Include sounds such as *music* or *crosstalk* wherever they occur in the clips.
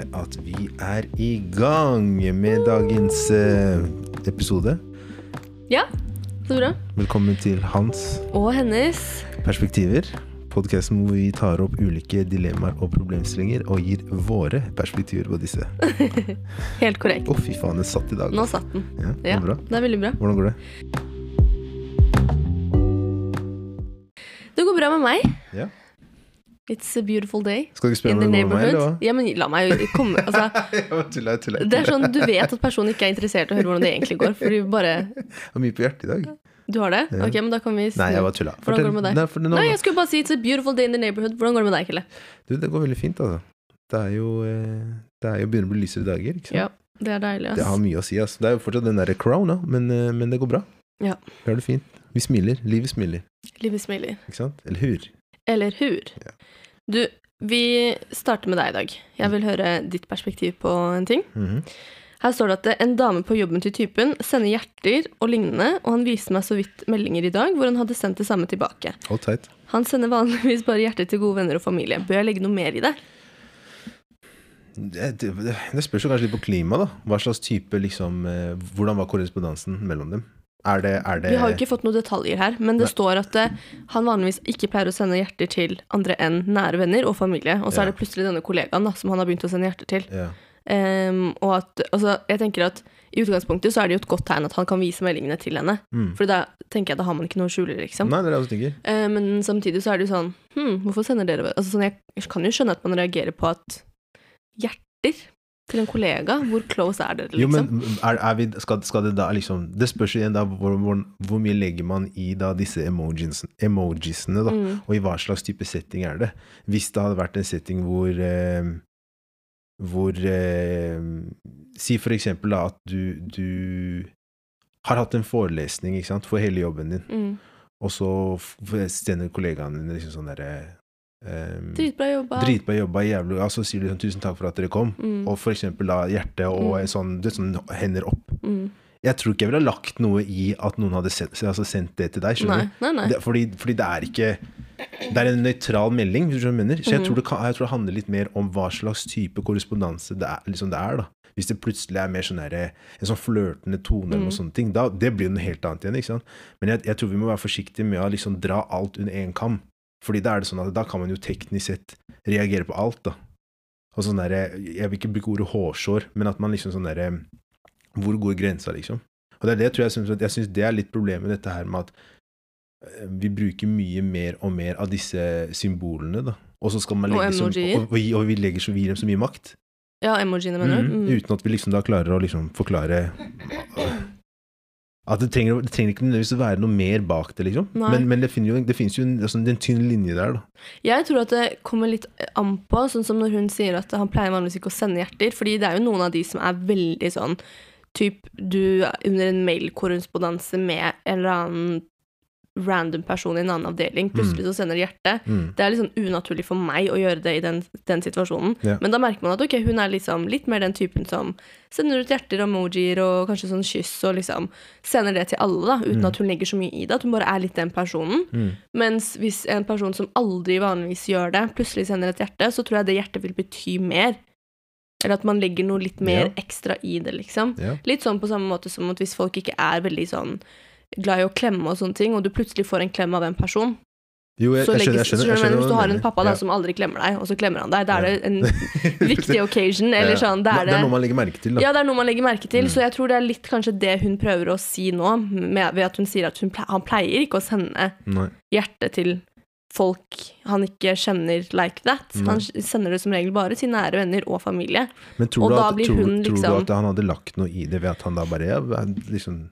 seg at vi er i gang med dagens eh, episode. Ja, så bra. Velkommen til Hans Og hennes. perspektiver. Podkasten hvor vi tar opp ulike dilemmaer og problemstillinger og gir våre perspektiver på disse. *laughs* Helt korrekt. Fy faen, den satt i dag. Nå satt den. Ja, det Ja, var bra. det er veldig bra. Hvordan går det? Det går bra med meg. Ja. It's a beautiful day Skal du ikke spørre in the det med meg, neighborhood. Ja, men la meg komme altså, *laughs* tuller, tuller. Det er sånn, Du vet at personen ikke er interessert i å høre hvordan det egentlig går. For du bare Jeg har mye på hjertet i dag. Du har det? Ok, men da kan vi. Nei, jeg bare tulla. Hvordan går det med deg? Nei, for nå, Nei, jeg skulle bare si it's a beautiful day in the neighborhood. Hvordan går det med deg, Kille? du, det går veldig fint, altså. Det er jo eh, Det er jo begynner å bli lysere dager, ikke sant? Ja, det er deilig, Det har mye å si, altså. Det er jo fortsatt den derre crown, da, men, eh, men det går bra. Ja. Vi har det fint. Vi smiler. Livet smiler, Livet smiler. ikke sant? Eller hur? Eller hur? Ja. Du, vi starter med deg i dag. Jeg vil høre ditt perspektiv på en ting. Mhm. Her står det at en dame på jobben til typen sender hjerter og lignende, og han viste meg så vidt meldinger i dag hvor han hadde sendt det samme tilbake. Hold tight. Han sender vanligvis bare hjerter til gode venner og familie. Bør jeg legge noe mer i det? Det, det, det spørs jo kanskje litt på klima, da. Hva slags type, liksom eh, Hvordan var korrespondansen mellom dem? Er det, er det Vi har jo ikke fått noen detaljer her, men det Nei. står at eh, han vanligvis ikke pleier å sende hjerter til andre enn nære venner og familie, og så Ja. er det plutselig denne kollegaen da, som han har begynt å sende hjerter til. ja. Um, og at, altså, jeg tenker at i utgangspunktet så er det jo et godt tegn at han kan vise meldingene til henne. Mm. For da tenker jeg da har man ikke noe å skjule, liksom. Nei, det er det jeg tenker. Eh, men samtidig så er det jo sånn Hm, hvorfor sender dere altså, sånn, Jeg kan jo skjønne at man reagerer på at hjerter til en kollega, hvor close er dere, Jo, liksom? men er, er vi, skal, skal det da liksom Det spørs igjen da hvor, hvor, hvor mye legger man i da disse emojis, emojisene, da. Mm. Og i hva slags type setting er det? Hvis det hadde vært en setting hvor eh, Hvor eh, Si for eksempel da at du, du har hatt en forelesning ikke sant, for hele jobben din, Mm. og så sender kollegaene dine liksom sånn derre eh, Dritbra jobba. Dritbra jobba, jævlig Og så sier de sånn 'tusen takk for at dere kom', Mm. og for eksempel da hjerte og Mm. sånn, det sånn hender opp. Mm. Jeg tror ikke jeg ville lagt noe i at noen hadde sendt, altså sendt det til deg. Nei, du? nei, nei. Det, fordi, fordi det er ikke Det er en nøytral melding, hvis du mener. Så jeg, Mhm. tror det kan, jeg tror det handler litt mer om hva slags type korrespondanse det er. Liksom det er da. Hvis det plutselig er mer sånn der, en sånn flørtende tone, eller noe Mhm. sånne ting, da, det blir jo noe helt annet igjen. ikke sant? Men jeg, jeg tror vi må være forsiktige med å liksom dra alt under én kam. Fordi da er det sånn at da kan man jo teknisk sett reagere på alt. da. Og sånn der, Jeg vil ikke bruke ordet hårsår, men at man liksom sånn derre Hvor går grensa, liksom? Og det er det jeg tror jeg syns, jeg synes det er litt problemet med dette her med at eh, vi bruker mye mer og mer av disse symbolene, da. Og så skal man legge så, emojier. og, og, vi- legger så, vi gir dem så mye makt. Ja, emojiene, mener du? Mhm. Mm. Uten at vi liksom da klarer å liksom forklare *clears throat* At det trenger, det trenger ikke nødvendigvis å være noe mer bak det, liksom. Men, men det, finnes jo, det finnes jo en, altså, en tynn linje der, da. Jeg tror at det kommer litt an på, sånn som når hun sier at han pleier vanligvis ikke å sende hjerter, fordi det er jo noen av de som er veldig sånn Typ du er under en mailkorrespondanse med en eller annen random person i en annen avdeling, plutselig så sender hjertet. hjerte. Mm. Det er litt sånn unaturlig for meg å gjøre det i den, den situasjonen. Ja. Men da merker man at ok, hun er liksom litt mer den typen som sender ut hjerter, emojier og kanskje sånn kyss og liksom sender det til alle, da, uten Mm. at hun legger så mye i det. At hun bare er litt den personen. Mm. Mens hvis en person som aldri vanligvis gjør det, plutselig sender et hjerte, så tror jeg det hjertet vil bety mer. Eller at man legger noe litt mer Ja. ekstra i det, liksom. Ja. Litt sånn på samme måte som at hvis folk ikke er veldig sånn glad i å klemme og sånne ting, og du plutselig får en klem av en person, Jo, jeg, så jeg skjønner, legges, jeg skjønner, jeg skjønner Hvis du har en pappa da, Ja. som aldri klemmer deg, og så klemmer han deg, da er det en *laughs* viktig occasion, eller sånn. det, er det er noe man legger merke til, da. ja, det er noe man legger merke til, Mm. så jeg tror det er litt kanskje det hun prøver å si nå, med, ved at hun sier at hun han pleier ikke å sende Nei. hjertet til folk han ikke kjenner like that. Han sender det som regel bare til nære venner og familie. Men tror, Og du at, tror, hun tror liksom- du at han hadde lagt noe i det ved at han da bare ja, liksom,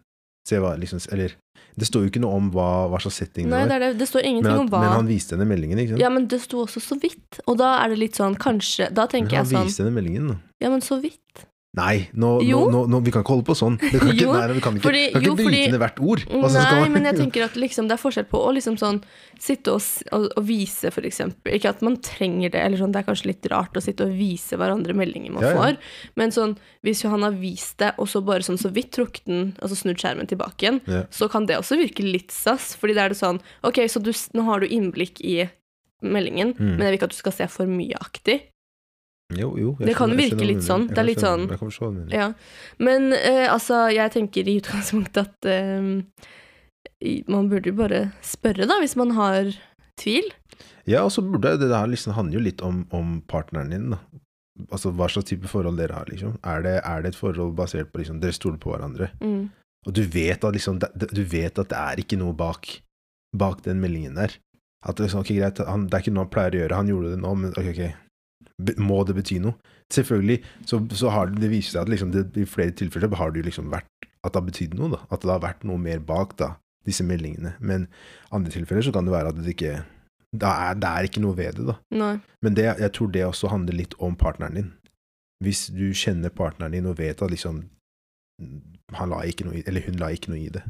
se hva, liksom, Eller det står jo ikke noe om hva, hva slags setting Nei, det var. det. det står ingenting men, at, om hva men han viste henne meldingen, ikke sant? Ja, men det sto også så vidt. Og da er det litt sånn, kanskje Da men tenker han jeg sånn viste henne meldingen, da. Ja, men så vidt. Nei, nå, nå, nå, vi kan ikke holde på sånn. Vi kan ikke, *laughs* Jo, nei, vi kan ikke, fordi- kan ikke jo, bryte fordi- ned hvert ord. Altså, Nei, man- men jeg *laughs* tenker at liksom, det er forskjell på å liksom sånn sitte og, og, og vise, eksempel. Ikke at man trenger det, eller sånn, det er kanskje litt rart å sitte og vise hverandre meldinger man Ja, ja. får, men sånn, hvis han har vist det, og så bare sånn så vidt trukket den, altså snudd skjermen tilbake igjen, Ja. så kan det også virke litt sass, fordi det er det sånn, ok, så du, nå har du innblikk i meldingen, Mm. men jeg vil ikke at du skal se for mye aktig. Jo, jo. Det kan skjønner- virke litt sånn. Det er litt sånn-. Ja. Men eh, altså, jeg tenker i utgangspunktet at eh, man burde jo bare spørre, da, hvis man har tvil. Ja, og så burde det her liksom handler jo litt om, om partneren din, da. Altså hva slags type forhold dere har, liksom. Er det, er det et forhold basert på liksom Dere stoler på hverandre, Mm. og du vet at liksom Du vet at det er ikke noe bak, bak den meldingen der. At det sånn, ok, greit, han, det er ikke noe han pleier å gjøre, han gjorde det nå, men ok, ok. Må det bety noe? Selvfølgelig så, så har det, det viser seg at liksom det, i flere tilfeller har det jo liksom vært at det har betydd noe, da. At det har vært noe mer bak da, disse meldingene. Men andre tilfeller så kan det være at det ikke det er, det er ikke noe ved det, da. Nei. Men det, jeg tror det også handler litt om partneren din. Hvis du kjenner partneren din og vet at liksom han la ikke noe i, eller hun la ikke noe i det.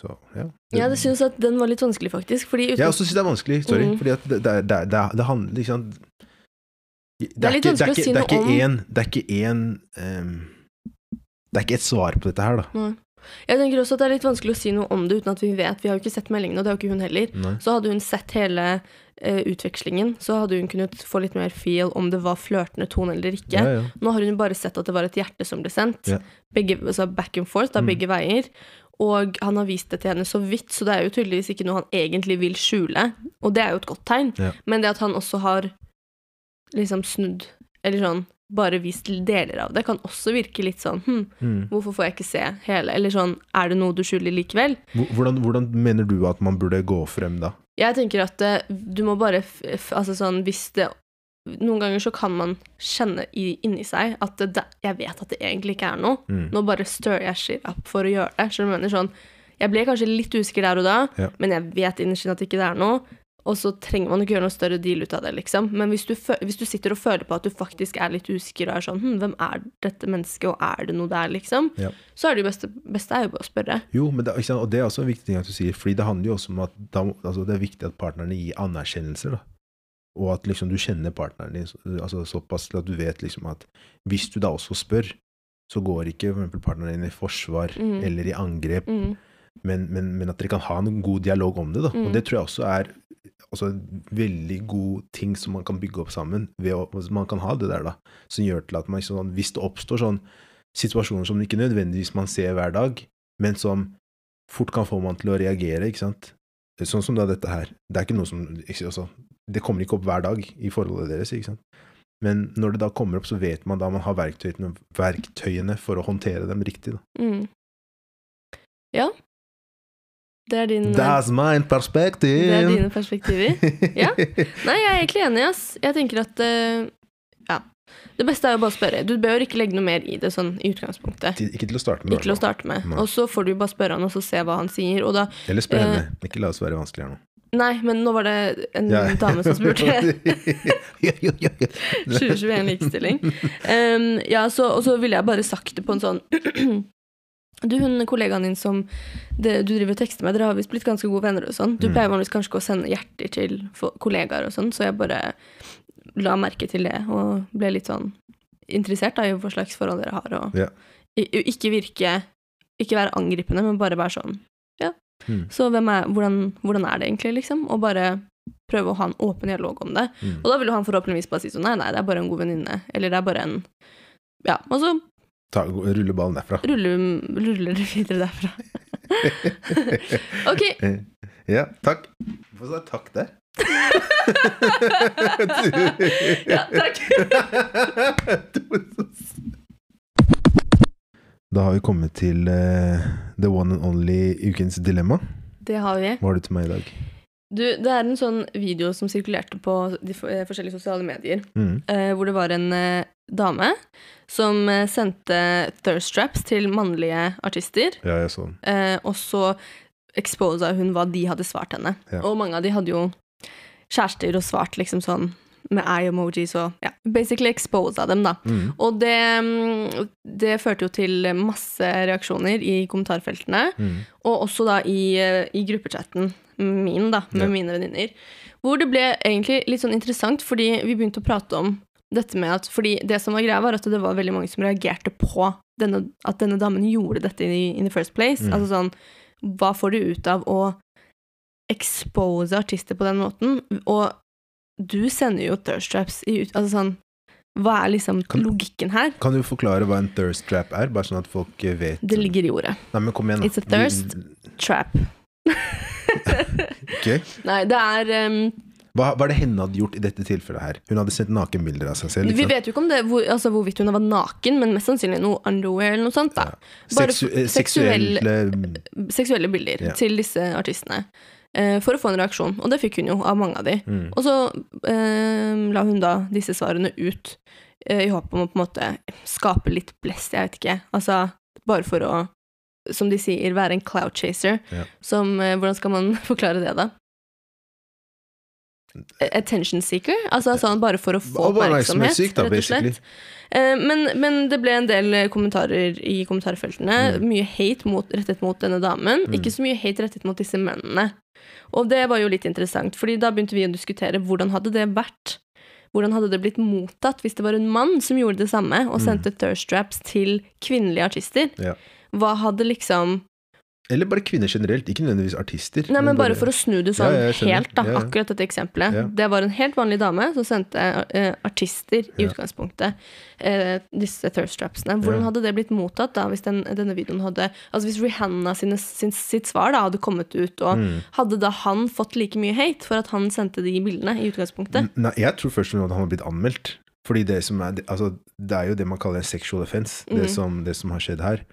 Så, ja. Ja, det syns at den var litt vanskelig, faktisk. Fordi Jeg også syns det er vanskelig, sorry. Mm. Fordi at det, det, det, det, det handler liksom det, Det er litt vanskelig å er si noe er om. Det er ikke én um, Det er ikke et svar på dette her, da. Nei. Jeg tenker også at det er litt vanskelig å si noe om det uten at vi vet. Vi har jo ikke sett meldingene, og det har jo ikke hun heller. Nei. Så hadde hun sett hele uh, utvekslingen, så hadde hun kunnet få litt mer feel om det var flørtende tone eller ikke. Ja, ja. Nå har hun jo bare sett at det var et hjerte som ble sendt. Ja. Begge, altså back and forth, da, Mm. begge veier. Og han har vist det til henne så vidt, så det er jo tydeligvis ikke noe han egentlig vil skjule. Og det er jo et godt tegn. Ja. Men det at han også har liksom snudd, eller sånn bare vist deler av det, kan også virke litt sånn hm, Mm. hvorfor får jeg ikke se hele? Eller sånn, er det noe du skjuler likevel? Hvordan, hvordan mener du at man burde gå frem da? Jeg tenker at eh, du må bare Altså sånn, hvis det Noen ganger så kan man kjenne i, inni seg at det, jeg vet at det egentlig ikke er noe. Mm. Nå bare stirrer jeg shit up for å gjøre det. Så du mener sånn Jeg ble kanskje litt usikker der og da, Ja. men jeg vet innerst inne at det ikke er noe. Og så trenger man ikke gjøre noe større deal ut av det, liksom. Men hvis du, hvis du sitter og føler på at du faktisk er litt usikker og er sånn hm, hvem er dette mennesket, og er det noe der, liksom? Ja. Så er det jo beste, beste er jo bare å spørre. Jo, men det, og det er også en viktig ting at du sier, fordi det handler jo også om at da, altså det er viktig at partnerne gir anerkjennelser, da. Og at liksom du kjenner partneren din så- altså såpass til at du vet liksom at hvis du da også spør, så går ikke eksempel partneren din i forsvar Mm. eller i angrep, Mm. men, men, men at dere kan ha en god dialog om det, da. Mm. Og det tror jeg også er en veldig god ting som man kan bygge opp sammen, ved å, altså man kan ha det der, da, som gjør til at man sånn, hvis det oppstår sånn situasjoner som ikke nødvendigvis man ser hver dag, men som fort kan få man til å reagere, ikke sant? Sånn som da dette her. Det er ikke noe som altså, Det kommer ikke opp hver dag i forholdet deres, ikke sant? Men når det da kommer opp, så vet man da man har verktøyene, verktøyene for å håndtere dem riktig. Da. Mm. Ja. Det er din That's my perspective! Det er dine perspektiver. Ja. *laughs* Nei, jeg er egentlig enig, ass. Jeg tenker at uh, Ja. Det beste er jo bare å spørre. Du bør ikke legge noe mer i det sånn i utgangspunktet. Ikke til å starte med. Ikke til å starte med. Og så får du bare spørre han, og så se hva han sier. Da Eller spør uh, henne. Ikke la oss være vanskelig her nå. Nei, men nå var det en Ja. dame som spurte. *laughs* ja, ja, ja, ja. *laughs* 2021 likestilling. Um, ja, så, og så ville jeg bare sagt det på en sånn *clears throat* Du, hun kollegaen din som det, du driver og tekster med, dere har visst blitt ganske gode venner og sånn. Du Mm. pleier vanligvis kanskje ikke å sende hjerter til kollegaer og sånn, så jeg bare la merke til det og ble litt sånn interessert da, i hva slags forhold dere har. Og Ja. ikke virke Ikke være angripende, men bare være sånn Ja. Mm. Så er, hvordan, hvordan er det egentlig, liksom? Og bare prøve å ha en åpen dialog om det. Mm. Og da vil jo han forhåpentligvis bare si sånn nei, nei, det er bare en god venninne. Eller det er bare en Ja. Og så Ta, rulle ballen derfra. ruller, ruller det videre derfra. *laughs* Ok. Ja, takk. Hvorfor sa jeg takk der? *laughs* Ja, takk. *laughs* Da har vi kommet til uh, the one and only ukens dilemma. Det har vi. Hva har du til meg i dag? Du, det er en sånn video som sirkulerte på de eh, forskjellige sosiale medier, Mm. uh, hvor det var en eh, dame som eh, sendte thirst traps til mannlige artister, Ja, jeg så den. eh, og så exposa hun hva de hadde svart henne. Ja. Og mange av de hadde jo kjærester og svart liksom sånn med eye-emojis og ja, basically exposa dem, da. Mm. Og det, mm, det førte jo til masse reaksjoner i kommentarfeltene, Mm. og også da i, eh, i gruppechatten min, da, med Ja. mine venninner. Hvor det ble egentlig litt sånn interessant, fordi vi begynte å prate om dette med at Fordi det som var greia, var at det var veldig mange som reagerte på denne, at denne damen gjorde dette in, in the first place. Mm. Altså sånn Hva får du ut av å expose artister på den måten? Og du sender jo thirst traps i ut... Altså sånn Hva er liksom Kan- logikken her? Kan du forklare hva en thirst trap er, bare sånn at folk eh, vet Det ligger i ordet. Nei, men kom igjen, da. It's a thirst. Trap. *laughs* Ok. Nei, det er um, Hva, hva er det henne hadde gjort i dette tilfellet her? Hun hadde sendt nakenbilder av seg selv. Vi vet jo ikke om det, hvor, altså, hvorvidt hun var naken, men mest sannsynlig noe underwear eller noe sånt. da. Bare Seksu eh, seksuelle Seksuelle bilder Ja. til disse artistene. eh, for å få en reaksjon. Og det fikk hun jo av mange av de. mm. Og så eh, la hun da disse svarene ut eh, i håp om å på en måte skape litt blest, jeg vet ikke. Altså bare for å, som de sier, være en cloud chaser. Ja. Som eh, Hvordan skal man *laughs* forklare det, da? Attention seeker? Altså sånn bare for å få oppmerksomhet, da, rett og slett. Eh, Men, men det ble en del kommentarer i kommentarfeltene. Mm. Mye hate mot, rettet mot denne damen. Mm. Ikke så mye hate rettet mot disse mennene. Og det var jo litt interessant, fordi da begynte vi å diskutere hvordan hadde det vært. Hvordan hadde det blitt mottatt hvis det var en mann som gjorde det samme og Mm. sendte thirst traps til kvinnelige artister? Ja. Hva hadde liksom Eller bare kvinner generelt, ikke nødvendigvis artister. Nei, men bare for å snu det sånn Ja, helt, da. Ja, ja. Akkurat dette eksempelet. Det var en helt vanlig dame som sendte uh, artister i utgangspunktet uh, disse thirst trapsene. Hvordan hadde det blitt mottatt da hvis den, denne videoen hadde Altså hvis Rihanna sine, sin, sitt svar da hadde kommet ut, og Mm. hadde da han fått like mye hate for at han sendte de bildene i utgangspunktet? Nei, jeg tror først og fremst at han var blitt anmeldt. Fordi det som er Altså, det er jo det man kaller en sexual offense, det, Mhm. som, det som har skjedd her.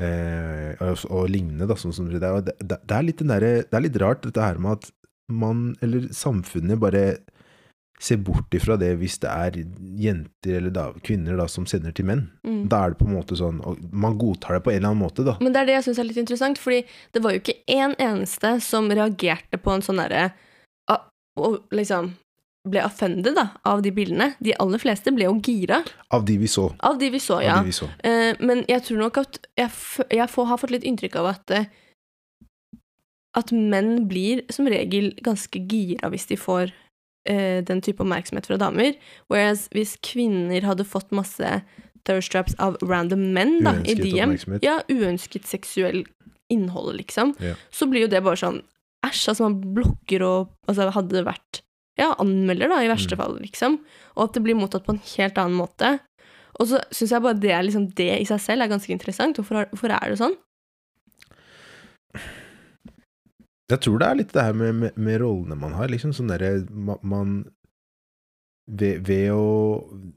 Eh, og, og lignende, da, sånn som det er. Det, det, er den Det er litt rart, dette her med at man, eller samfunnet, bare ser bort ifra det hvis det er jenter eller da, kvinner da, som sender til menn. Mm. Da er det på en måte sånn og Man godtar det på en eller annen måte, da. Men det er det jeg syns er litt interessant, fordi det var jo ikke én eneste som reagerte på en sånn derre ah, liksom ble offended da, av de bildene. De aller fleste ble jo gira Av de vi så. av de vi så, ja. vi så. Eh, men jeg tror nok at jeg, jeg får, har fått litt inntrykk av at eh, at menn blir som regel ganske gira hvis de får eh, den type oppmerksomhet fra damer. Whereas hvis kvinner hadde fått masse thirstraps av random menn da, i DM, ja, uønsket seksuell innhold, liksom, Ja. så blir jo det bare sånn æsj, altså man blokker og altså hadde det vært ja, anmelder, da, i verste Mm. fall, liksom. Og at det blir mottatt på en helt annen måte. Og så syns jeg bare det, liksom, det i seg selv er ganske interessant. Hvorfor, hvorfor er det sånn? Jeg tror det er litt det her med, med, med rollene man har, liksom. Sånn derre man ved, ved å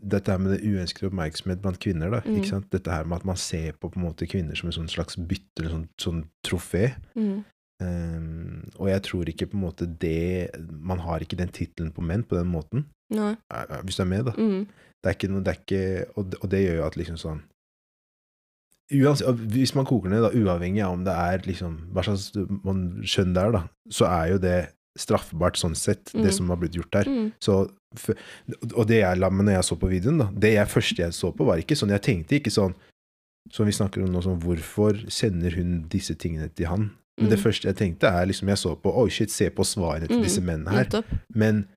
Dette her med det uønskede oppmerksomhet blant kvinner, da. Mm. Dette her med at man ser på på en måte kvinner som en sånn slags bytte, eller sånn, sånn trofé. Mm. Ehm, og jeg tror ikke på en måte det Man har ikke den tittelen på menn på den måten, Nei. eh, eh, hvis du er med, da. Mm. Det er ikke noe, det er ikke, og, det, og det gjør jo at liksom sånn Uansett, Hvis man koker ned, da, uavhengig av om det er liksom hva slags man skjønn det er, da, så er jo det straffbart sånn sett, Mm. det som har blitt gjort der. Mm. Så, og det jeg la meg når jeg så på videoen, da, det jeg første jeg så på, var ikke sånn Jeg tenkte ikke sånn som vi snakker om nå, sånn hvorfor sender hun disse tingene til han? Men det Mm. første jeg tenkte, er liksom Jeg så på Oi, shit, se på svarene til Mm. disse mennene her. Men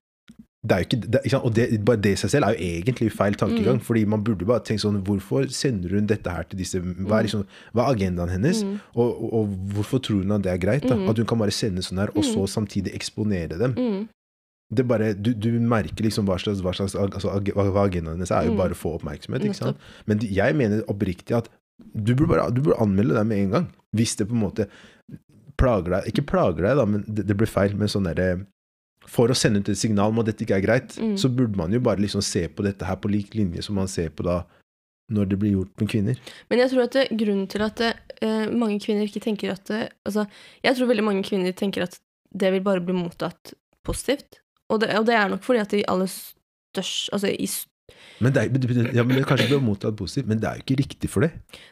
det er jo ikke, det, ikke? Og det, bare det i seg selv er jo egentlig feil tankegang. Mm. Fordi man burde bare tenke sånn Hvorfor sender hun dette her til disse Hva er, Mm. liksom, hva er agendaen hennes? Mm. Og, og, og hvorfor tror hun at det er greit? da? At hun kan bare sende sånn her, og så samtidig eksponere dem. Mm. Det bare, du, du merker liksom hva slags, hva slags altså, hva agendaen hennes er, jo bare å få oppmerksomhet. ikke sant? Men jeg mener oppriktig at du burde, bare, du burde anmelde deg med en gang. Hvis det på en måte plager deg Ikke plager deg, da, men det, det blir feil. Men sånn derre For å sende ut et signal om at dette ikke er greit, Mm. så burde man jo bare liksom se på dette her på lik linje som man ser på da når det blir gjort med kvinner. Men jeg tror at det, grunnen til at det, eh, mange kvinner ikke tenker at det, altså, Jeg tror veldig mange kvinner tenker at det vil bare bli mottatt positivt. Og det, og det er nok fordi at de aller størst Altså i s- Men det, er, ja, men det kanskje blir mottatt positivt, men det er jo ikke riktig for det.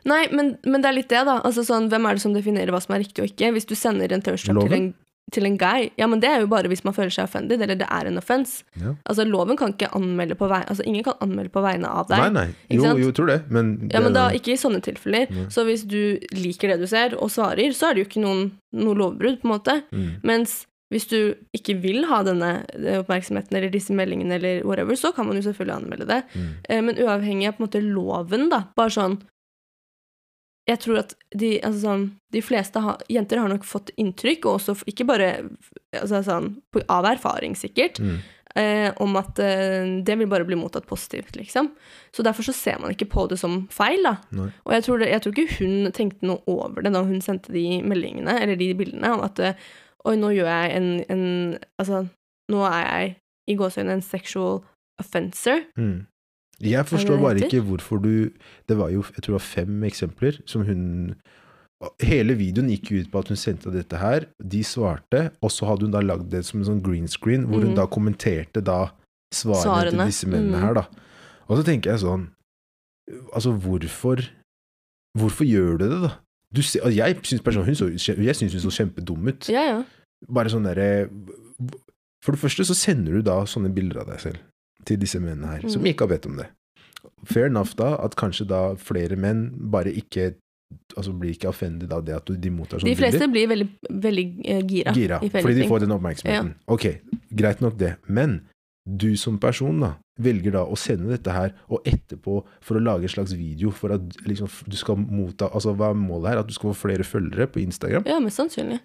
Nei, men, men det er litt det, da. Altså sånn, Hvem er det som definerer hva som er riktig og ikke? Hvis du sender en thirst til en, til en guy, ja, men det er jo bare hvis man føler seg offended, eller det er en offense. Ja. Altså, loven kan ikke anmelde på vegne altså ingen kan anmelde på vegne av deg. Nei, nei. Jo, jo, tror det, men Ja, men da ikke i sånne tilfeller. Nei. Så hvis du liker det du ser, og svarer, så er det jo ikke noen, noe lovbrudd, på en måte. mm. Mens hvis du ikke vil ha denne eh, oppmerksomheten eller disse meldingene eller whatever, så kan man jo selvfølgelig anmelde det. Mm. Eh, Men uavhengig av på en måte loven, da, bare sånn Jeg tror at de, altså sånn, de fleste ha, jenter har nok fått inntrykk, og også ikke bare altså sånn, av erfaring sikkert, Mm. eh, om at eh, det vil bare bli mottatt positivt, liksom. Så derfor så ser man ikke på det som feil, da. Nei. Og jeg tror, det, jeg tror ikke hun tenkte noe over det da hun sendte de meldingene, eller de bildene, om at eh, oi, nå gjør jeg en, en Altså, nå er jeg i gåseøynene en sexual offenser. Mm. Jeg forstår bare ikke hvorfor du Det var jo jeg tror det var fem eksempler som hun Hele videoen gikk ut på at hun sendte dette her. De svarte, og så hadde hun da lagd det som en sånn green screen, hvor hun Mhm. da kommenterte da svarene, til disse mennene mm. her, da. Og så tenker jeg sånn Altså, hvorfor Hvorfor gjør du det, da? Du altså, jeg syns personlig hun så, jeg synes hun så kjempedum ut. Ja, ja. Bare sånn derre For det første så sender du da sånne bilder av deg selv til disse mennene her, som Mm. ikke har bedt om det. Fair enough da, at kanskje da flere menn bare ikke Altså blir ikke offended av det at de mottar sånne bilder. De fleste bilder. blir veldig, veldig eh, gira. Gira, fordi de får den oppmerksomheten. Ok, greit nok det, men du som person da, velger da å sende dette her, og etterpå for å lage en slags video for at liksom, du skal motta Altså hva er målet her? At du skal få flere følgere på Instagram? Ja, mest sannsynlig.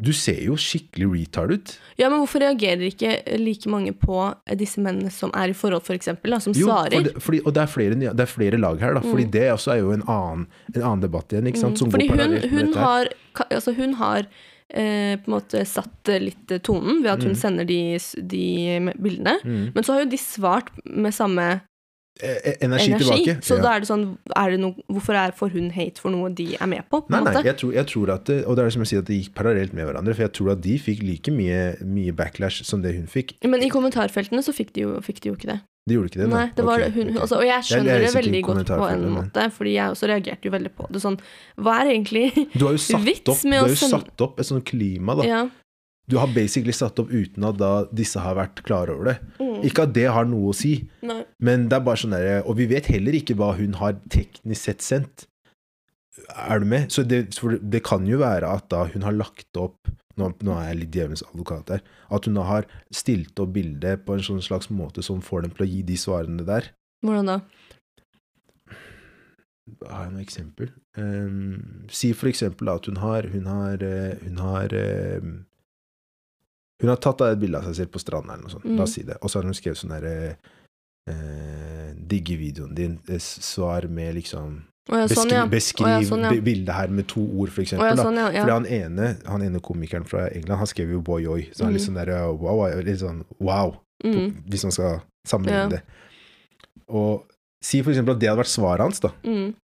Du ser jo skikkelig retard ut. Ja, men hvorfor reagerer ikke like mange på disse mennene som er i forhold, for eksempel, da, som Jo, svarer? for det, fordi, og det er, flere, det er flere lag her, da. Fordi Mm. det også er jo en annen, en annen debatt igjen, ikke sant? Mm, Som Fordi går hun, parallelt med dette her. har, altså hun har eh, på en måte satt eh, litt eh, tonen ved at hun Mm. sender de, de bildene. Mm. Men så har jo de svart med samme Energi, energi. tilbake. Så ja. da er det sånn er det noe, Hvorfor er, får hun hate for noe de er med på? på Nei, nei, jeg tror, jeg tror at det, Og det er det som jeg sier, at det gikk parallelt med hverandre. For jeg tror at de fikk like mye, mye backlash som det hun fikk. Men i kommentarfeltene så fikk de jo, fikk de jo ikke det. De gjorde ikke det? Nei, det var okay, hun, okay. altså, Og jeg Jeg skjønner det veldig godt på en måte, fordi jeg også reagerte jo veldig på det. Sånn, hva er egentlig vits med å du har jo satt opp et sånt klima, da. Ja. Du har basically satt opp uten at da disse har vært klare over det. Mm. Ikke at det har noe å si, Nei. men det er bare sånn derre Og vi vet heller ikke hva hun har teknisk sett sendt. Er du med? Så det, det kan jo være at da hun har lagt opp nå, nå er jeg litt djevelens advokat her. At hun har stilt opp bildet på en sånn slags måte som får dem til å gi de svarene der. Hvordan da? Har jeg noe eksempel? Um, si for eksempel at hun har Hun har, eh, hun har ehm, Hun har tatt av et bilde av seg selv på stranda, eller noe sånt. Mm. La oss si det. Og så har hun skrevet sånn derre eh, Digge videoen din. eh, Svar med liksom ja, sånn, ja. Beskriv, ja, sånn, bildet her med to ord, for eksempel. sånn. Fordi han ene, han ene komikeren fra England, han skrev jo Boy Oi. Så han er litt Mm. sånn der, wow, litt sånn wow, Mm, hvis man skal sammenligne det. Og si for eksempel at det hadde vært svaret hans, da. mm.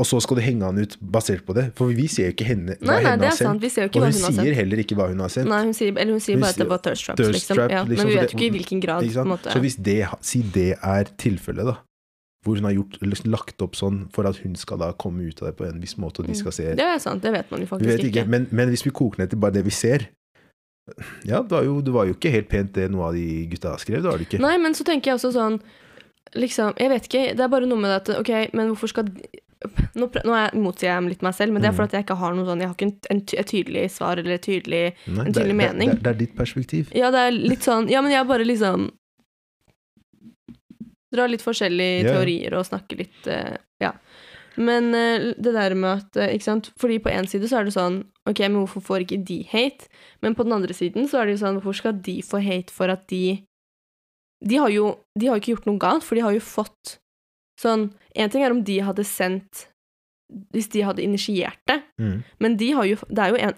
Og så skal du henge han ut basert på det. For vi ser jo ikke henne, hva Nei, nei, henne har sant. sendt. Vi ser jo Og hun hun sier heller ikke hva hun har sendt. Nei, hun sier, eller hun sier Hun bare at det var thirst traps, thirst liksom. trap, Ja. liksom, Men vi vet jo ikke i hvilken grad, på måte. Så hvis det, si det er tilfellet, da. Hvor hun har gjort, eller lagt opp sånn for at hun skal da komme ut av det på en viss måte, og de skal se Mm. Det er sant, det vet man jo faktisk vet ikke. ikke, men, men hvis vi koker ned til bare det vi ser Ja, det var jo, det var jo ikke helt pent det noe av de gutta skrev, det var det ikke. Nei, men så tenker jeg også sånn Liksom, jeg vet ikke, det er bare noe med det at Ok, men hvorfor skal Nå, nå er- motsier jeg litt meg selv, men det er Mm. fordi at jeg ikke har noe sånn Jeg har ikke en, en, et tydelig svar eller et tydelig Nei, en tydelig det, mening. det, det er ditt perspektiv. Ja, det er litt sånn Ja, men jeg bare liksom Drar litt forskjellige ja. teorier og snakker litt uh, Ja. Men uh, det der med at uh, Ikke sant? Fordi på én side så er det sånn Ok, men hvorfor får ikke de hate? Men på den andre siden så er det jo sånn Hvorfor skal de få hate for at de De har jo De har jo ikke gjort noe galt, for de har jo fått Sånn En ting er om de hadde sendt Hvis de hadde initiert det, Mm. men de har jo Det er jo en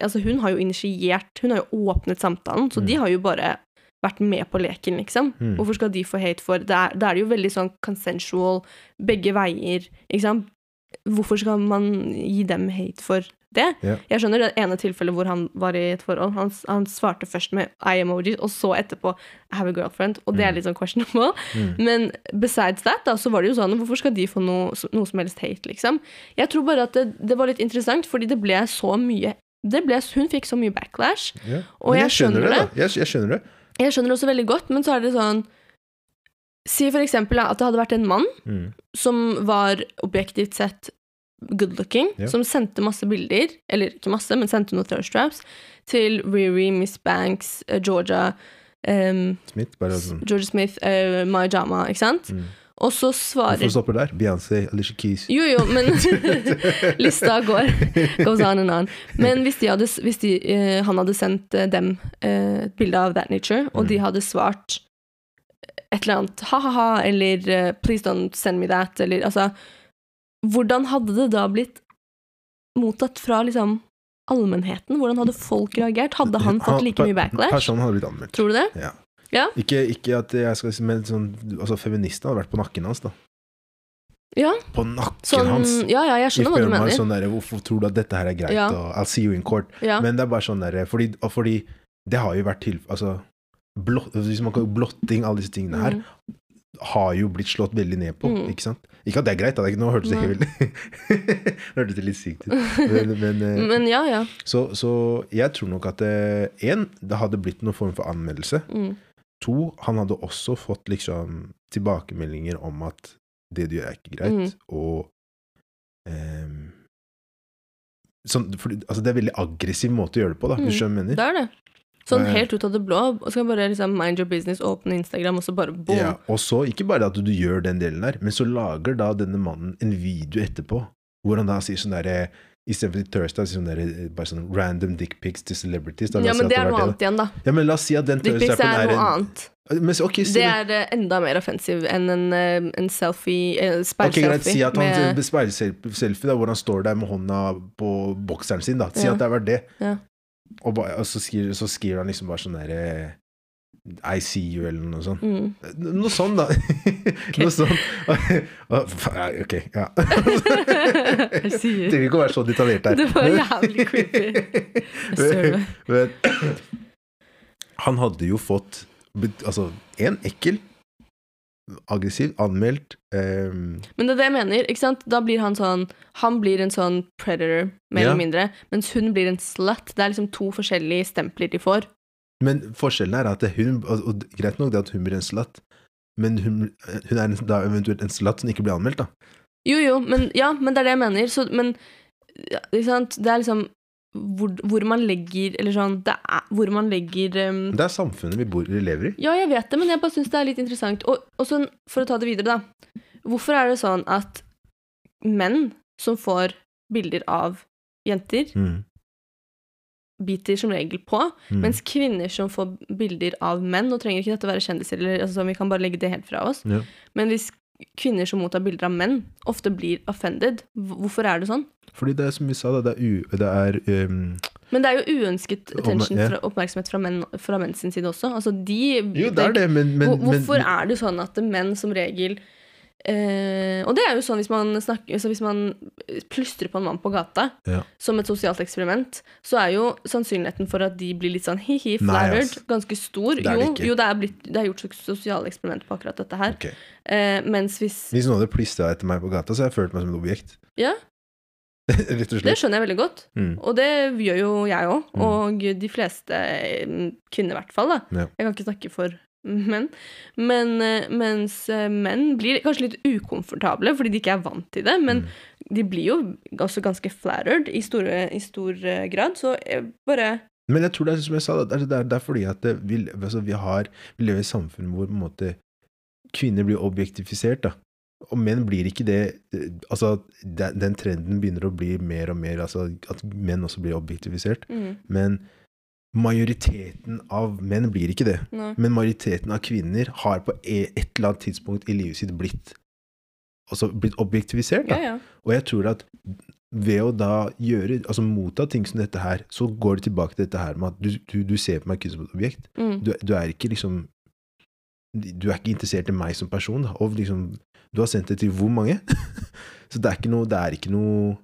Altså, hun har jo initiert Hun har jo åpnet samtalen, så Mm. de har jo bare vært med på leken, liksom. Mm. Hvorfor skal de få hate for Da er, det er jo veldig sånn consensual, begge veier, ikke sant? Hvorfor skal man gi dem hate for det? Yeah. Jeg skjønner det ene tilfellet hvor han var i et forhold. Han, han svarte først med I-emoji, og så etterpå I have a girlfriend, og det er Mm. litt sånn questionable. Mm. Men besides that, da, så var det jo sånn Hvorfor skal de få noe, noe som helst hate, liksom? Jeg tror bare at det, det var litt interessant, fordi det ble så mye det ble, Hun fikk så mye backlash. Yeah. Og jeg, jeg skjønner det. da. Jeg, jeg skjønner det. Jeg skjønner det også veldig godt, men så er det sånn Si for eksempel at det hadde vært en mann Mm. som var objektivt sett good looking, yeah. som sendte masse bilder, eller ikke masse, men sendte noen thirst traps, til Riri, Miss Banks, uh, Georgia, um, Smith, sånn. Georgia Smith, uh, Mai Jama, ikke sant? Mm. Og så svarer Hvorfor stopper der? Beyoncé, Alicia Keys. Jo, jo, men *laughs* *laughs* lista går. Goes on and on. Men hvis, de hadde, hvis de, uh, han hadde sendt eh, dem eh, et bilde av That Nature, og Mm. de hadde svart et eller annet ha-ha-ha, eller uh, please don't send me that, eller altså Hvordan hadde det da blitt mottatt fra liksom allmennheten? Hvordan hadde folk reagert? Hadde han fått like mye backlash? Personen hadde blitt anmeldt. Tror du det? Ja. Ja. Ikke, ikke at jeg skal si, men sånn, altså feministene hadde vært på nakken hans, da. Ja. På nakken Sånn, hans! ja, ja, jeg skjønner hva du mener. sånn der, Hvorfor tror du at dette her er greit? Ja. Og I'll see you in court. Ja. Men det er bare sånn derre fordi, fordi det har jo vært til Altså, blott, hvis man kan blotting, alle disse tingene her, Mm. Har jo blitt slått veldig ned på, Mm. ikke sant? Ikke at det er greit, da. Nå hørtes det helt *laughs* hørtes det litt sykt ut. Men, men, eh, *laughs* Men ja, ja. så, så jeg tror nok at én, det hadde blitt noen form for anmeldelse. Mm. To, han hadde også fått liksom tilbakemeldinger om at det du gjør, er ikke greit, Mm. og um, sånn, for, altså Det er en veldig aggressiv måte å gjøre det på, da. hvis Du skjønner hva jeg Det er det. Sånn helt ut av det blå. Og skal bare liksom mind your business, åpne Instagram, og så bare boom. Ja, og så, ikke bare at du gjør den delen der, men så lager da denne mannen en video etterpå, hvor han da sier sånn derre Istedenfor Thursday, så sånn der, bare sånn random dickpics til celebrities. Da, Ja, men si det er noe annet igjen, da. Ja, men la oss si at den Dickpics er er noe en annet. men, okay, Det er uh, enda mer offensiv enn en, uh, en selfie, eh, Ok, greit, Si at han med- speilselfie da, hvor han står der med hånda på bokseren sin. da Si Ja. at det var det. Ja. Og, ba, og så, skriver, så skriver han liksom bare sånn derre I see you, eller noe sånt. Mm. Noe sånn, da. *laughs* noe sånn. *laughs* ok, ja. *laughs* Sier Trenger ikke å være så detaljert her. Det var jævlig creepy. Men. Men, han hadde jo fått Altså, en ekkel, aggressiv, anmeldt Um... Men det er det jeg mener. ikke sant? Da blir han sånn Han blir en sånn predator, mer Ja. eller mindre, mens hun blir en slut. Det er liksom to forskjellige stempler de får. Men forskjellen er at hun og, Greit nok det at hun blir en slatt, men hun, hun er da eventuelt en slatt som ikke blir anmeldt, da. Jo, jo, men, ja, men det er det jeg mener. Så, men ja, ikke sant? det er liksom hvor, hvor man legger Eller sånn det er, Hvor man legger um, Det er samfunnet vi bor lever i. Ja, jeg vet det, men jeg bare syns det er litt interessant. Og, og sånn, for å ta det videre, da. Hvorfor er det sånn at menn som får bilder av jenter, Mm. biter som regel på, Mm. mens kvinner som får bilder av menn Nå trenger ikke dette være kjendiser, eller, altså, vi kan bare legge det helt fra oss. Ja. Men hvis kvinner som mottar bilder av menn, ofte blir offended, hvorfor er det sånn? Fordi det er som vi sa, det er, u, det er um, Men det er jo uønsket attention, ja. fra, oppmerksomhet fra menn, fra menn sin side også. Altså, de Jo, det er det, men, men, Hvorfor men er det sånn at menn som regel eh, Og det er jo sånn hvis man, snakker, så hvis man plystrer på en mann på gata Ja. som et sosialt eksperiment, så er jo sannsynligheten for at de blir litt sånn hi-hi, flattered, ass. ganske stor. Det er det jo, jo det, er blitt, det er gjort sosiale eksperimenter på akkurat dette her. Okay. Eh, mens hvis Hvis noen hadde plystra etter meg på gata, så hadde jeg følt meg som et objekt. *laughs* Ja, det skjønner jeg veldig godt. Mm. Og det gjør jo jeg òg, Mm. og de fleste eh, kvinner i hvert fall. Ja. Jeg kan ikke snakke for menn. Men, eh, mens eh, menn blir kanskje litt ukomfortable fordi de ikke er vant til det, men Mm. de blir jo også ganske flattered i, store, i stor eh, grad, så jeg bare Men jeg tror det er som jeg sa, det er, det er, det er fordi at vi, altså, vi, har, vi lever i et samfunn hvor måte, kvinner blir objektifisert. da. Og menn blir ikke det Altså, den, den trenden begynner å bli mer og mer altså, At menn også blir objektifisert. Men majoriteten av menn blir ikke det. Nei. Men majoriteten av kvinner har på e- et eller annet tidspunkt i livet sitt blitt, altså blitt objektivisert. Ja, ja. Og jeg tror at ved å da gjøre, altså motta ting som dette her, så går det tilbake til dette her med at du, du, du ser på meg kun som et objekt. Mm. Du, du er ikke liksom Du er ikke interessert i meg som person, da. Og liksom Du har sendt det til hvor mange? *laughs* så det er ikke noe Det er ikke noe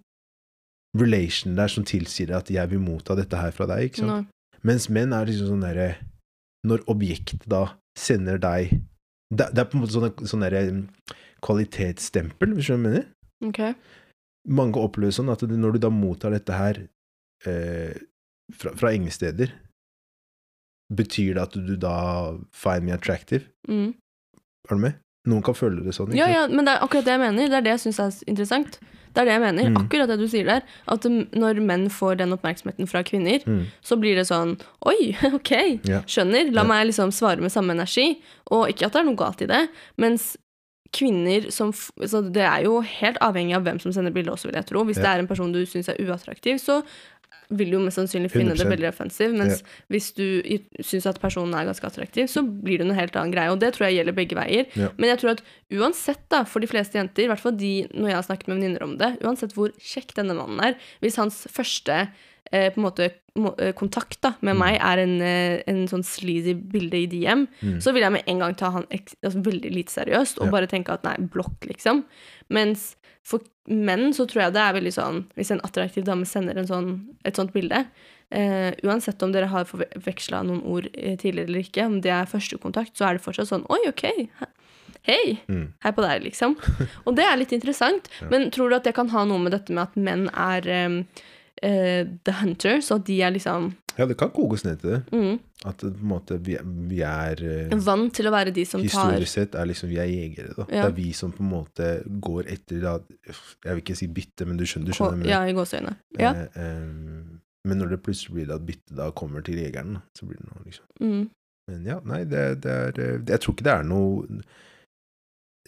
relation der som tilsier at jeg vil motta dette her fra deg, ikke sant? Mens menn er liksom sånn derre Når objektet da sender deg Det, det er på en måte sånn, sånn derre kvalitetsstempel, hvis du skjønner hva jeg mener? Okay. Mange opplever sånn at det- når du da mottar dette her eh, fra, fra ingen steder, betyr det at du da find me attractive? Mm. Er du med? Noen kan føle det sånn. ikke Ja, ja, men det er akkurat det jeg mener. Det er det jeg syns er interessant. Det er det jeg mener. Mm. Akkurat det du sier der. At når menn får den oppmerksomheten fra kvinner, Mm. så blir det sånn Oi, *laughs* ok, skjønner. La meg liksom svare med samme energi. Og ikke at det er noe galt i det, mens kvinner som så Det er jo helt avhengig av hvem som sender bildet også, vil jeg tro. Hvis det er en person du syns er uattraktiv, så vil du jo mest sannsynlig finne det 100%. veldig offensiv. Mens hvis du syns at personen er ganske attraktiv, så blir det en helt annen greie. Og det tror jeg gjelder begge veier. Ja. Men jeg tror at uansett, da, for de fleste jenter, i hvert fall de når jeg har snakket med venninner om det, uansett hvor kjekk denne mannen er, hvis hans første på en måte må, eh, kontakt da, med Mm. meg er en, eh, en sånn sleazy bilde i DM, Mm. så vil jeg med en gang ta han altså, veldig lite seriøst og Ja. bare tenke at nei, blokk, liksom. Mens for menn så tror jeg det er veldig sånn Hvis en attraktiv dame sender en sånn, et sånt bilde, eh, uansett om dere har forveksla noen ord eh, tidligere eller ikke, om det er første kontakt, så er det fortsatt sånn Oi, OK. Hei. Mm. Hei på deg, liksom. *laughs* Og det er litt interessant. Ja. Men tror du at det kan ha noe med dette med at menn er eh, eh, the hunter, så de er liksom Ja, det kan kokes ned til det. mm, At på en måte vi, vi er eh, vant til å være de som tar Historisk sett er liksom vi er jegere, da. Ja. Det er vi som på en måte går etter da, Jeg vil ikke si bytte, men du skjønner, du skjønner Ko- Ja, i gåseøyne. Ja. Eh, eh, men når det plutselig blir at byttet da kommer til jegeren, så blir det noe liksom Mm. Men ja, nei, det, det er Jeg tror ikke det er noe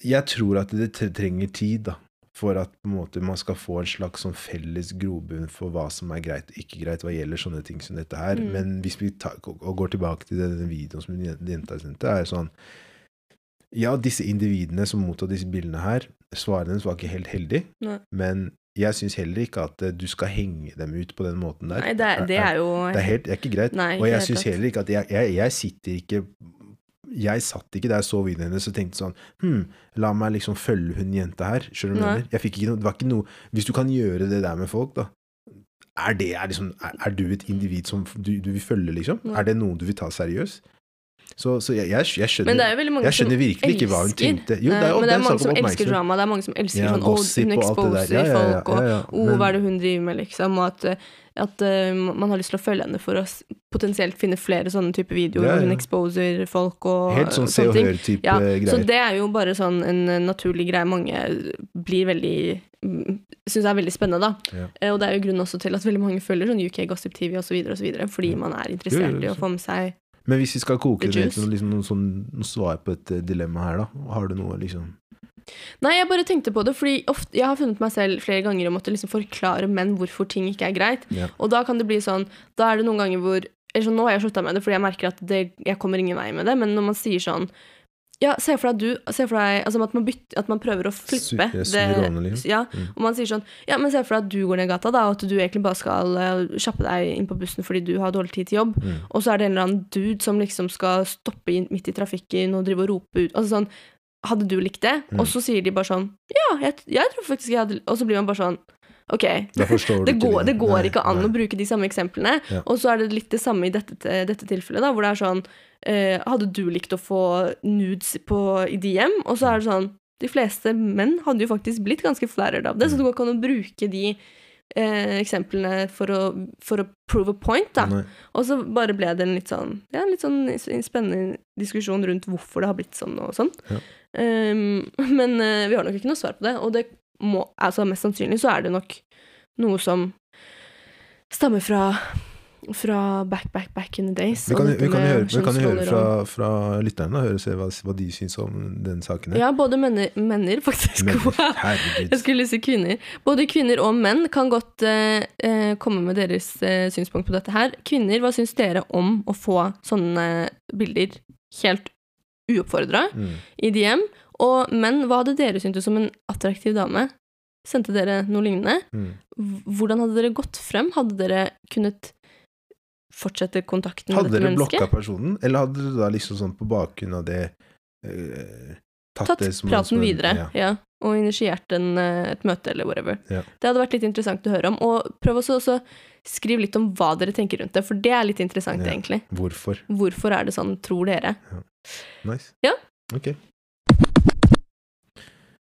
Jeg tror at det trenger tid, da. For at måte man skal få en slags sånn felles grobunn for hva som er greit og ikke greit hva gjelder sånne ting som dette her. Mm. Men hvis vi tar, går tilbake til denne videoen som jenta sendte, er sånn Ja, disse individene som mottar disse bildene her, svaret hennes var ikke helt heldig, Nei. men jeg syns heller ikke at eh, du skal henge dem ut på den måten der. Nei, det er, det er jo Det er, helt, det er ikke greit. Nei, og jeg syns heller ikke at jeg, jeg, jeg sitter ikke Jeg satt ikke der og så videoen hennes og tenkte sånn Hm, la meg liksom følge hun jenta her. Skjønner du hva jeg mener? Jeg fikk ikke noe, det var ikke noe Hvis du kan gjøre det der med folk, da Er det er liksom Er, er du et individ som du, du vil følge, liksom? Nei. Er det noe du vil ta seriøst? Så, så jeg, jeg, jeg skjønner er Jeg skjønner virkelig ikke hva hun tenkte. Jo, det er, men det er mange som elsker drama. Det er mange som elsker Ja, sånn Å, hun og exposer Ja, ja, ja, folk, og ja, ja. Å, hva er det hun driver med, liksom? Og at, at uh, man har lyst til å følge henne for å potensielt finne flere sånne type videoer Ja, ja. hun exposer folk og Helt sånn se og hør-type Ja, så det er jo bare sånn en eh, naturlig greie mange blir veldig Syns er veldig spennende, da. Ja. Uh, Og det er jo grunnen også til at veldig mange følger sånn UK Gossip TV osv., fordi Mm. man er interessert i å få med seg Men hvis vi skal koke det ned til liksom, noen, sånn, noen svar på et eh, dilemma her, da, har du noe liksom Nei, jeg bare tenkte på det, fordi ofte, jeg har funnet meg selv flere ganger å måtte liksom forklare menn hvorfor ting ikke er greit. Ja. Og da kan det bli sånn Da er det noen ganger hvor eller så Nå har jeg slutta med det, fordi jeg merker at det, jeg kommer ingen vei med det, men når man sier sånn Ja, se for deg du Se for deg altså at man, bytter, at man prøver å flippe Su- det. Ja, Mm. og man sier sånn Ja, men se for deg at du går ned gata, da, og at du egentlig bare skal uh, kjappe deg inn på bussen fordi du har dårlig tid til jobb, Mm. og så er det en eller annen dude som liksom skal stoppe inn midt i trafikken og drive og rope ut Altså sånn Hadde du likt det? Mm. Og så sier de bare sånn Ja, jeg, jeg tror faktisk jeg hadde Og så blir man bare sånn Ok. det, Det går, det går Nei, ikke an nei. å bruke de samme eksemplene. Ja. Og så er det litt det samme i dette, dette tilfellet, da, hvor det er sånn eh, Hadde du likt å få nudes på, i DM? Og så er det sånn De fleste menn hadde jo faktisk blitt ganske flattered av det, så det går ikke an å bruke de eh, eksemplene for å, for å prove a point, da. Nei. Og så bare ble det en litt sånn, ja, litt sånn spennende diskusjon rundt hvorfor det har blitt sånn og sånn. Ja. Um, *laughs* men uh, vi har nok ikke noe svar på det, og det må, altså mest sannsynlig så er det nok noe som stammer fra fra back, back, back in the days. Vi kan, vi kan, høre, vi kan høre fra, fra lytterne, høre se hva, hva de syns om den saken. Ja, både menner, menner faktisk. Menner, *laughs* Jeg skulle si kvinner. Både kvinner og menn kan godt uh, komme med deres uh, synspunkt på dette her. Kvinner, hva syns dere om å få sånne bilder helt uoppfordra Mm. i DM? Og menn, hva hadde dere syntes om en attraktiv dame? Sendte dere noe lignende? Mm. Hvordan hadde dere gått frem? Hadde dere kunnet fortsette kontakten Hadde med dette mennesket? Hadde dere blokka personen, eller hadde dere da liksom sånn på bakgrunn av det eh, tatt, Tatt det som en- praten som videre, Ja. ja. Og initiert en, eh, et møte eller whatever. Ja. Det hadde vært litt interessant å høre om. Og prøv også å skrive litt om hva dere tenker rundt det, for det er litt interessant, Ja. egentlig. Hvorfor? Hvorfor er det sånn, tror dere? Nice. Ja. Ok.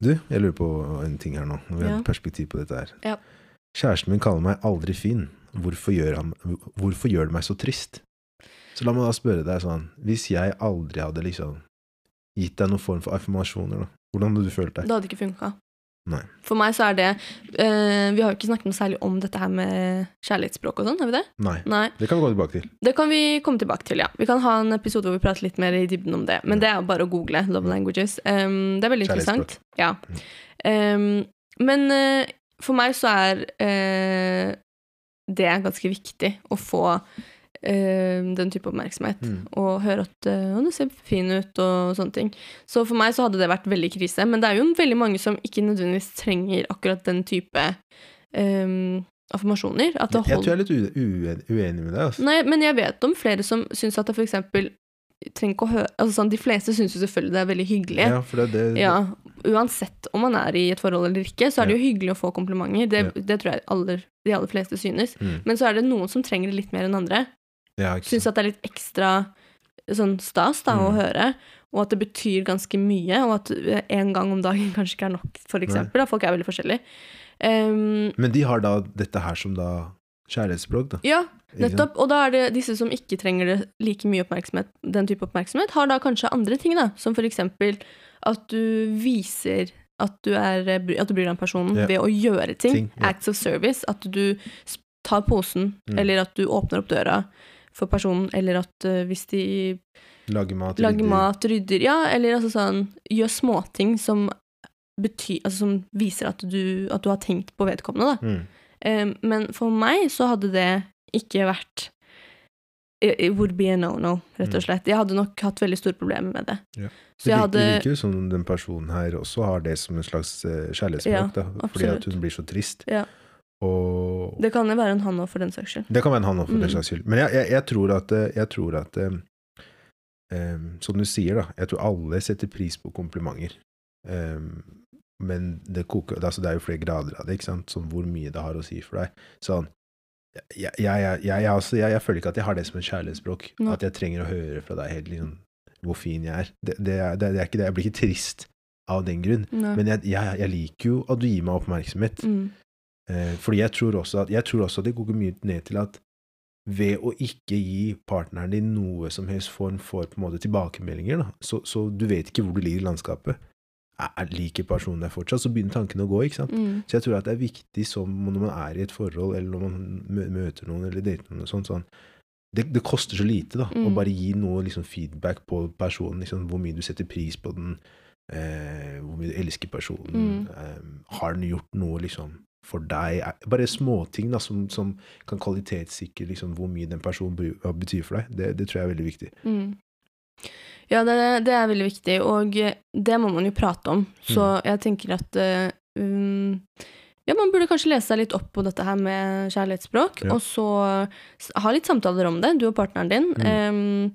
Du, jeg lurer på en ting her nå, når vi Ja. har perspektiv på dette her. Ja. Kjæresten min kaller meg aldri fin. Hvorfor gjør, han, hvorfor gjør det meg så trist? Så la meg da spørre deg sånn, hvis jeg aldri hadde liksom gitt deg noen form for affirmasjoner, da, hvordan hadde du følt deg? Det hadde ikke funka. Nei. For meg så er det eh, Vi har jo ikke snakket noe særlig om dette her med kjærlighetsspråk og sånn, har vi det? Nei. Nei. Det kan vi gå tilbake til. Det kan vi komme tilbake til, ja. Vi kan ha en episode hvor vi prater litt mer i dybden om det. Men det er bare å google love languages. Um, det er veldig interessant. Ja. Um, men uh, for meg så er uh, det ganske viktig å få den type oppmerksomhet. Mm. Og høre at uh, du ser fin ut og sånne ting. Så for meg så hadde det vært veldig krise. Men det er jo veldig mange som ikke nødvendigvis trenger akkurat den type um, affirmasjoner. Jeg tror jeg er litt ue- uen- uenig med deg. Altså. Nei, men jeg vet om flere som syns at det eksempel trenger ikke å høre altså sånn, De fleste syns jo selvfølgelig det er veldig hyggelig. Ja, for det, det, Ja, uansett om man er i et forhold eller ikke, så er det jo hyggelig å få komplimenter. Det, det tror jeg aller, de aller fleste synes. Mm. Men så er det noen som trenger det litt mer enn andre. Ja, Syns at det er litt ekstra sånn stas da, å Mm. høre, og at det betyr ganske mye, og at eh, en gang om dagen kanskje ikke er nok, for eksempel. Da. Folk er veldig forskjellige. Um, Men de har da dette her som da kjærlighetsspråk, da. ja, nettopp. Og da er det disse som ikke trenger det like mye oppmerksomhet, den type oppmerksomhet, har da kanskje andre ting, da, som for eksempel at du viser at du, er, at du bryr deg om personen Ja. ved å gjøre ting. Ting, ja. Acts of service. At du tar posen, Mm. eller at du åpner opp døra for personen, eller at uh, hvis de lager mat. lager rydder. mat, rydder Ja, eller altså sånn Gjør småting som betyr Altså som viser at du, at du har tenkt på vedkommende, da. Mm. Um, men for meg så hadde det ikke vært It would be a no-no, rett og Mm. slett. Jeg hadde nok hatt veldig store problemer med det. Ja. Så Det virker, hadde jo som den personen her også har det som en slags eh, kjærlighetsspråk, Ja, da. Fordi at hun blir så trist. Ja. Og Det kan jo være en han òg, for den saks skyld. Det kan være en han òg, for Mm. den saks skyld. Men jeg, jeg, jeg tror at, eh, jeg tror at eh, Som du sier, da. Jeg tror alle setter pris på komplimenter. Um, men det koker altså Det er jo flere grader av det, ikke sant? Sånn hvor mye det har å si for deg. Sånn jeg, altså, jeg, føler ikke at jeg har det som et kjærlighetsspråk. No. At jeg trenger å høre fra deg helt liksom hvor fin jeg er. Det, det, er, det, det er ikke det. Jeg blir ikke trist av den grunn. Nei. Men jeg, jeg, jeg liker jo at du gir meg oppmerksomhet. Mm. Eh, fordi jeg tror, også at, jeg tror også at det går mye ned til at ved å ikke gi partneren din noe som helst form for på en måte tilbakemeldinger, da, så, så du vet ikke hvor du ligger i landskapet. Er, er- liker personen deg fortsatt, så begynner tankene å gå, ikke sant. Mm. Så jeg tror at det er viktig som når man er i et forhold, eller når man møter noen, eller dater noen, sånn, sånn, det, det koster så lite da, å Mm. bare gi noe liksom, feedback på personen, liksom, hvor mye du setter pris på den, eh, hvor mye du elsker personen, Mm. eh, har den gjort noe liksom, for deg, bare småting som, som kan kvalitetssikre liksom, hvor mye den personen betyr for deg, det, det tror jeg er veldig viktig. Mm. Ja, det, det er veldig viktig, og det må man jo prate om. Så jeg tenker at eh, um, Ja, man burde kanskje lese seg litt opp på dette her med kjærlighetsspråk, Ja. og så ha litt samtaler om det, du og partneren din. em,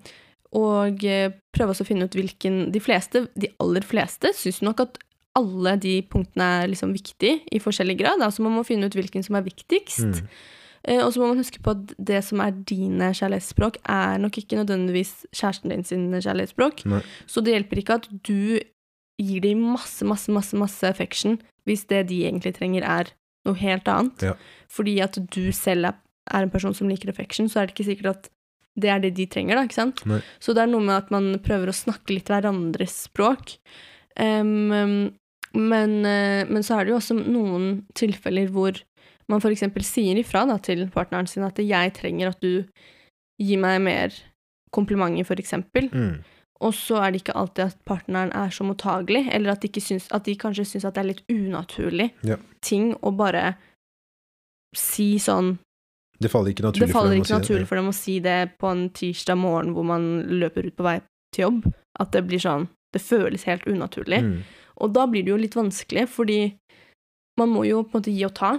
og eh, prøve å finne ut hvilken De fleste, de aller fleste, syns nok at alle de punktene er liksom viktige i forskjellig grad. Altså man må finne ut hvilken som er viktigst. Mm. Eh, og så må man huske på at det som er dine kjærlighetsspråk, er nok ikke nødvendigvis kjæresten din sin kjærlighetsspråk. Nei. Så det hjelper ikke at du gir dem masse, masse, masse, masse affection hvis det de egentlig trenger, er noe helt annet. Ja. Fordi at du selv er, er en person som liker affection, så er det ikke sikkert at det er det de trenger, da, ikke sant? Nei. Så det er noe med at man prøver å snakke litt hverandres språk. Em, men, eh, men så er det jo også noen tilfeller hvor man eksempel sier ifra da, til partneren sin at jeg trenger at du gir meg mer komplimenter, eksempel. Mm. Og så er det ikke alltid at partneren er så mottagelig, eller at de, ikke syns, at de kanskje syns at det er litt unaturlig Ja. ting å bare si sånn Det faller ikke naturlig faller for dem ikke å si det. naturlig for dem å si det på en tirsdag morgen hvor man løper ut på vei til jobb. At det blir sånn Det føles helt unaturlig. Mm. Og da blir det jo litt vanskelig, fordi man må jo på en måte gi og ta.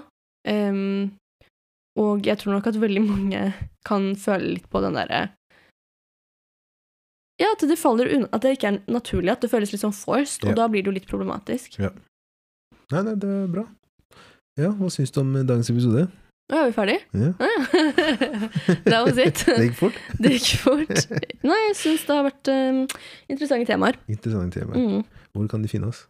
Um, og jeg tror nok at veldig mange kan føle litt på den derre Ja, at det faller unna At det ikke er naturlig, at det føles litt sånn forced, Ja. og da blir det jo litt problematisk. Nei, nei, det er bra. Ja, hva syns du om dagens episode? Å, er vi ferdige? Ja. That was it. Det gikk fort. *laughs* Det gikk fort. Nei, jeg syns det har vært um, interessante temaer. Interessante temaer. Mm. Hvor kan de finne oss?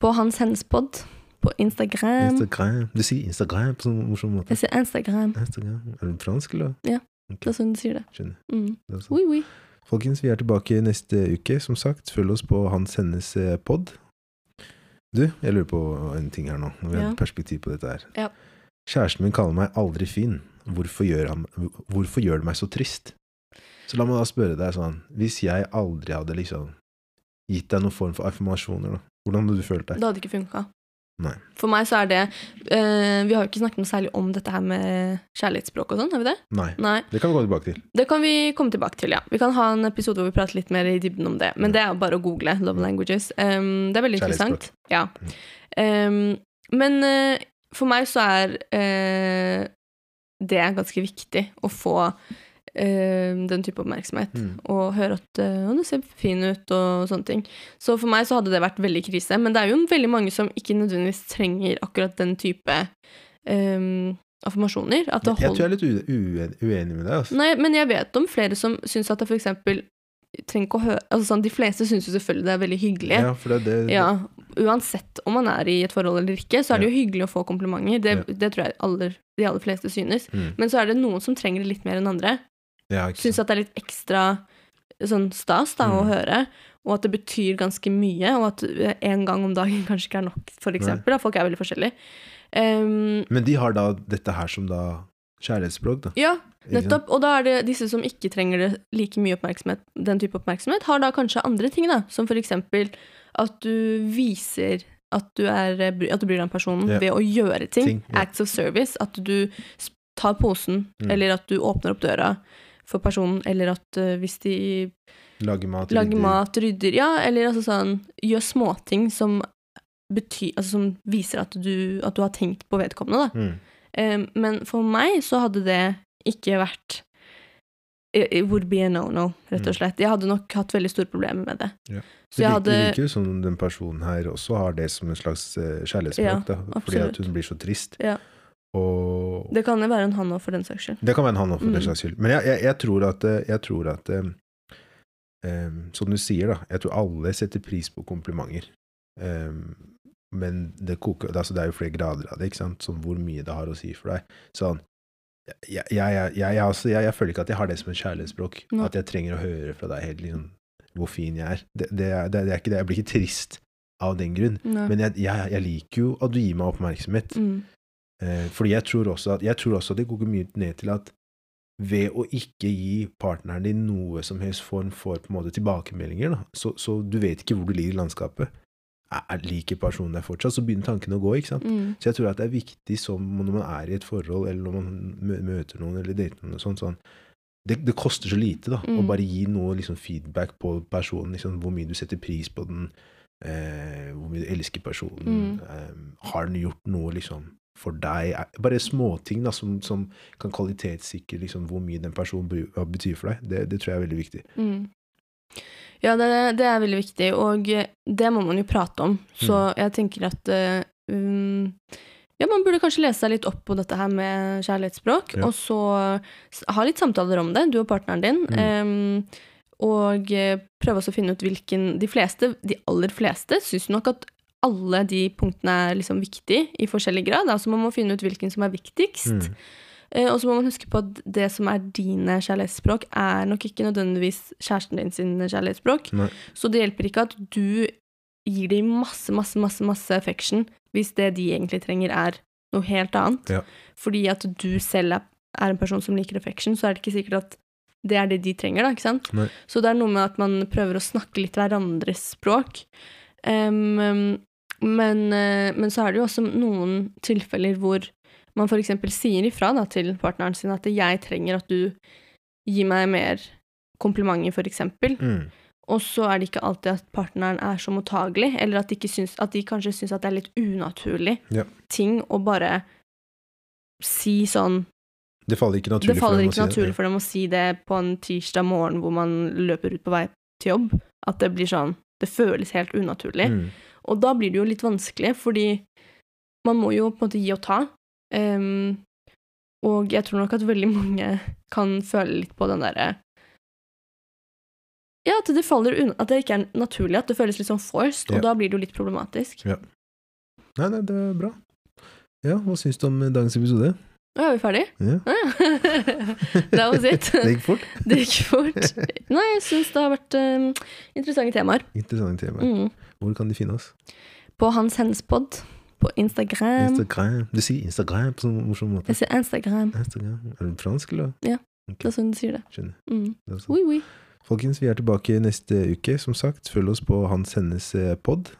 På Hans Henspod på Instagram. Instagram. Du sier Instagram på sånn morsom måte. Jeg sier Instagram. Instagram. Er det fransk, eller? Ja. Okay. Det er sånn du sier det. Skjønner. Mm. Det sånn. Oui, oui. Folkens, vi er tilbake neste uke, som sagt. Følg oss på Hans Hennes eh, pod. Du, jeg lurer på en ting her nå. Når vi har Ja. et perspektiv på dette her. Ja. Kjæresten min kaller meg aldri fin. Hvorfor gjør, han, hvorfor gjør det meg så trist? Så la meg da spørre deg sånn, hvis jeg aldri hadde liksom gitt deg noen form for affirmasjoner, da, hvordan hadde du følt deg? Det hadde ikke funka. Nei. For meg så er det eh, Vi har jo ikke snakket noe særlig om dette her med kjærlighetsspråk og sånn, har vi det? Nei. Nei. Det kan vi gå tilbake til. Det kan vi komme tilbake til, ja. Vi kan ha en episode hvor vi prater litt mer i dybden om det. Men det er bare å google love languages. Um, det er veldig interessant. Ja. Um, men uh, for meg så er uh, det ganske viktig å få den type oppmerksomhet. Mm. Og høre at eh, «Å, du ser fin ut og sånne ting. Så for meg så hadde det vært veldig krise. Men det er jo veldig mange som ikke nødvendigvis trenger akkurat den type um, affirmasjoner. At det Jeg tror jeg er litt uenig med deg. Altså. Nei, men jeg vet om flere som syns at det eksempel trenger ikke å høre altså sånn, De fleste syns jo selvfølgelig det er veldig hyggelig. Ja, for det, det, Ja, Uansett om man er i et forhold eller ikke, så er det jo hyggelig å få komplimenter. Det, det tror jeg aller, de aller fleste synes. Mm. Men så er det noen som trenger det litt mer enn andre. Ja, Syns at det er litt ekstra sånn stas da, å Mm. høre. Og at det betyr ganske mye, og at en gang om dagen kanskje ikke er nok, for eksempel. Da. Folk er veldig forskjellige. Um, Men de har da dette her som da kjærlighetsblogg, da. ja. Nettopp. Og da er det disse som ikke trenger det like mye oppmerksomhet, den type oppmerksomhet, har da kanskje andre ting, da. Som for eksempel at du viser at du, er, at du bryr deg om personen Ja. ved å gjøre ting. Ting, ja. Acts of service. At du tar posen, Mm. eller at du åpner opp døra for personen, eller at uh, hvis de lager mat. lager rydder. mat, rydder Ja, eller altså sånn Gjør småting som betyr Altså som viser at du, at du har tenkt på vedkommende, da. Mm. Um, men for meg så hadde det ikke vært It would be a no-no, rett og Mm. slett. Jeg hadde nok hatt veldig store problemer med det. Ja. Så jeg hadde det virker jo som den personen her også har det som en slags eh, kjærlighetsspråk, Ja, da. Fordi at hun blir så trist. Ja. Og Det kan jo være en han òg, for den saks skyld. Det kan være en han òg, for Mm. den saks skyld. Men jeg, jeg, jeg tror at, eh, jeg tror at um, Som du sier, da. Jeg tror alle setter pris på komplimenter. Um, men det koker altså Det er jo flere grader av det, ikke sant? Sånn hvor mye det har å si for deg. Sånn jeg, altså, jeg, føler ikke at jeg har det som et kjærlighetsspråk. No. At jeg trenger å høre fra deg helt liksom hvor fin jeg er. Det, det, det, det er ikke det. Jeg blir ikke trist av den grunn. Nei. Men jeg, jeg, jeg liker jo at du gir meg oppmerksomhet. Mm. Eh, fordi jeg tror, også at, jeg tror også det går mye ned til at ved å ikke gi partneren din noe som helst form for på en måte tilbakemeldinger, da, så, så du vet ikke hvor du ligger i landskapet. Er, er- liker personen deg fortsatt, så begynner tankene å gå. ikke sant? Mm. Så jeg tror at det er viktig som når man er i et forhold, eller når man møter noen eller dater noen, og sånt, sånn, det, det koster så lite da, å Mm. bare gi noe liksom, feedback på personen, liksom, hvor mye du setter pris på den, eh, hvor mye du elsker personen, Mm. eh, har den gjort noe liksom, for deg, bare småting som, som kan kvalitetssikre liksom, hvor mye den personen betyr for deg, det, det tror jeg er veldig viktig. Mm. Ja, det, det er veldig viktig, og det må man jo prate om. Så Mm. jeg tenker at um, Ja, man burde kanskje lese seg litt opp på dette her med kjærlighetsspråk, Ja. og så ha litt samtaler om det, du og partneren din. Mm. Um, og prøve å finne ut hvilken De fleste, de aller fleste, syns nok at alle de punktene er liksom viktige i forskjellig grad. Altså man må finne ut hvilken som er viktigst. Mm. Eh, og så må man huske på at det som er dine kjærlighetsspråk, er nok ikke nødvendigvis kjæresten din sin kjærlighetsspråk. Nei. Så det hjelper ikke at du gir dem masse, masse, masse, masse affection hvis det de egentlig trenger, er noe helt annet. Ja. Fordi at du selv er, er en person som liker affection, så er det ikke sikkert at det er det de trenger, da, ikke sant? Nei. Så det er noe med at man prøver å snakke litt hverandres språk. Em, men, eh, men så er det jo også noen tilfeller hvor man eksempel sier ifra da, til partneren sin at jeg trenger at du gir meg mer komplimenter, eksempel. Mm. Og så er det ikke alltid at partneren er så mottagelig, eller at de, syns, at de kanskje syns at det er litt unaturlig Ja. ting å bare si sånn Det faller ikke naturlig faller for dem ikke å si det. for dem å si det på en tirsdag morgen hvor man løper ut på vei til jobb. At det blir sånn Det føles helt unaturlig. Mm. Og da blir det jo litt vanskelig, fordi man må jo på en måte gi og ta. Um, og jeg tror nok at veldig mange kan føle litt på den derre Ja, at det faller unna At det ikke er naturlig, at det føles litt sånn forced, Ja. og da blir det jo litt problematisk. Nei, nei, det er bra. Ja, hva syns du om dagens episode? Nå er vi ferdige? Ja. That was it. Det gikk fort. *laughs* Det gikk fort. Nei, jeg syns det har vært um, interessante temaer. Interessante temaer. Mm. Hvor kan de finne oss? på Hans Hennes Pod på Instagram. Instagram. Du sier Instagram på sånn morsom måte. Jeg sier Instagram. Instagram. Er det fransk, eller? Ja, Det er sånn du sier det. Skjønner. Mm. Det sånn. Oui, oui. Folkens, vi er tilbake neste uke. Som sagt, følg oss på Hans Hennes eh, pod.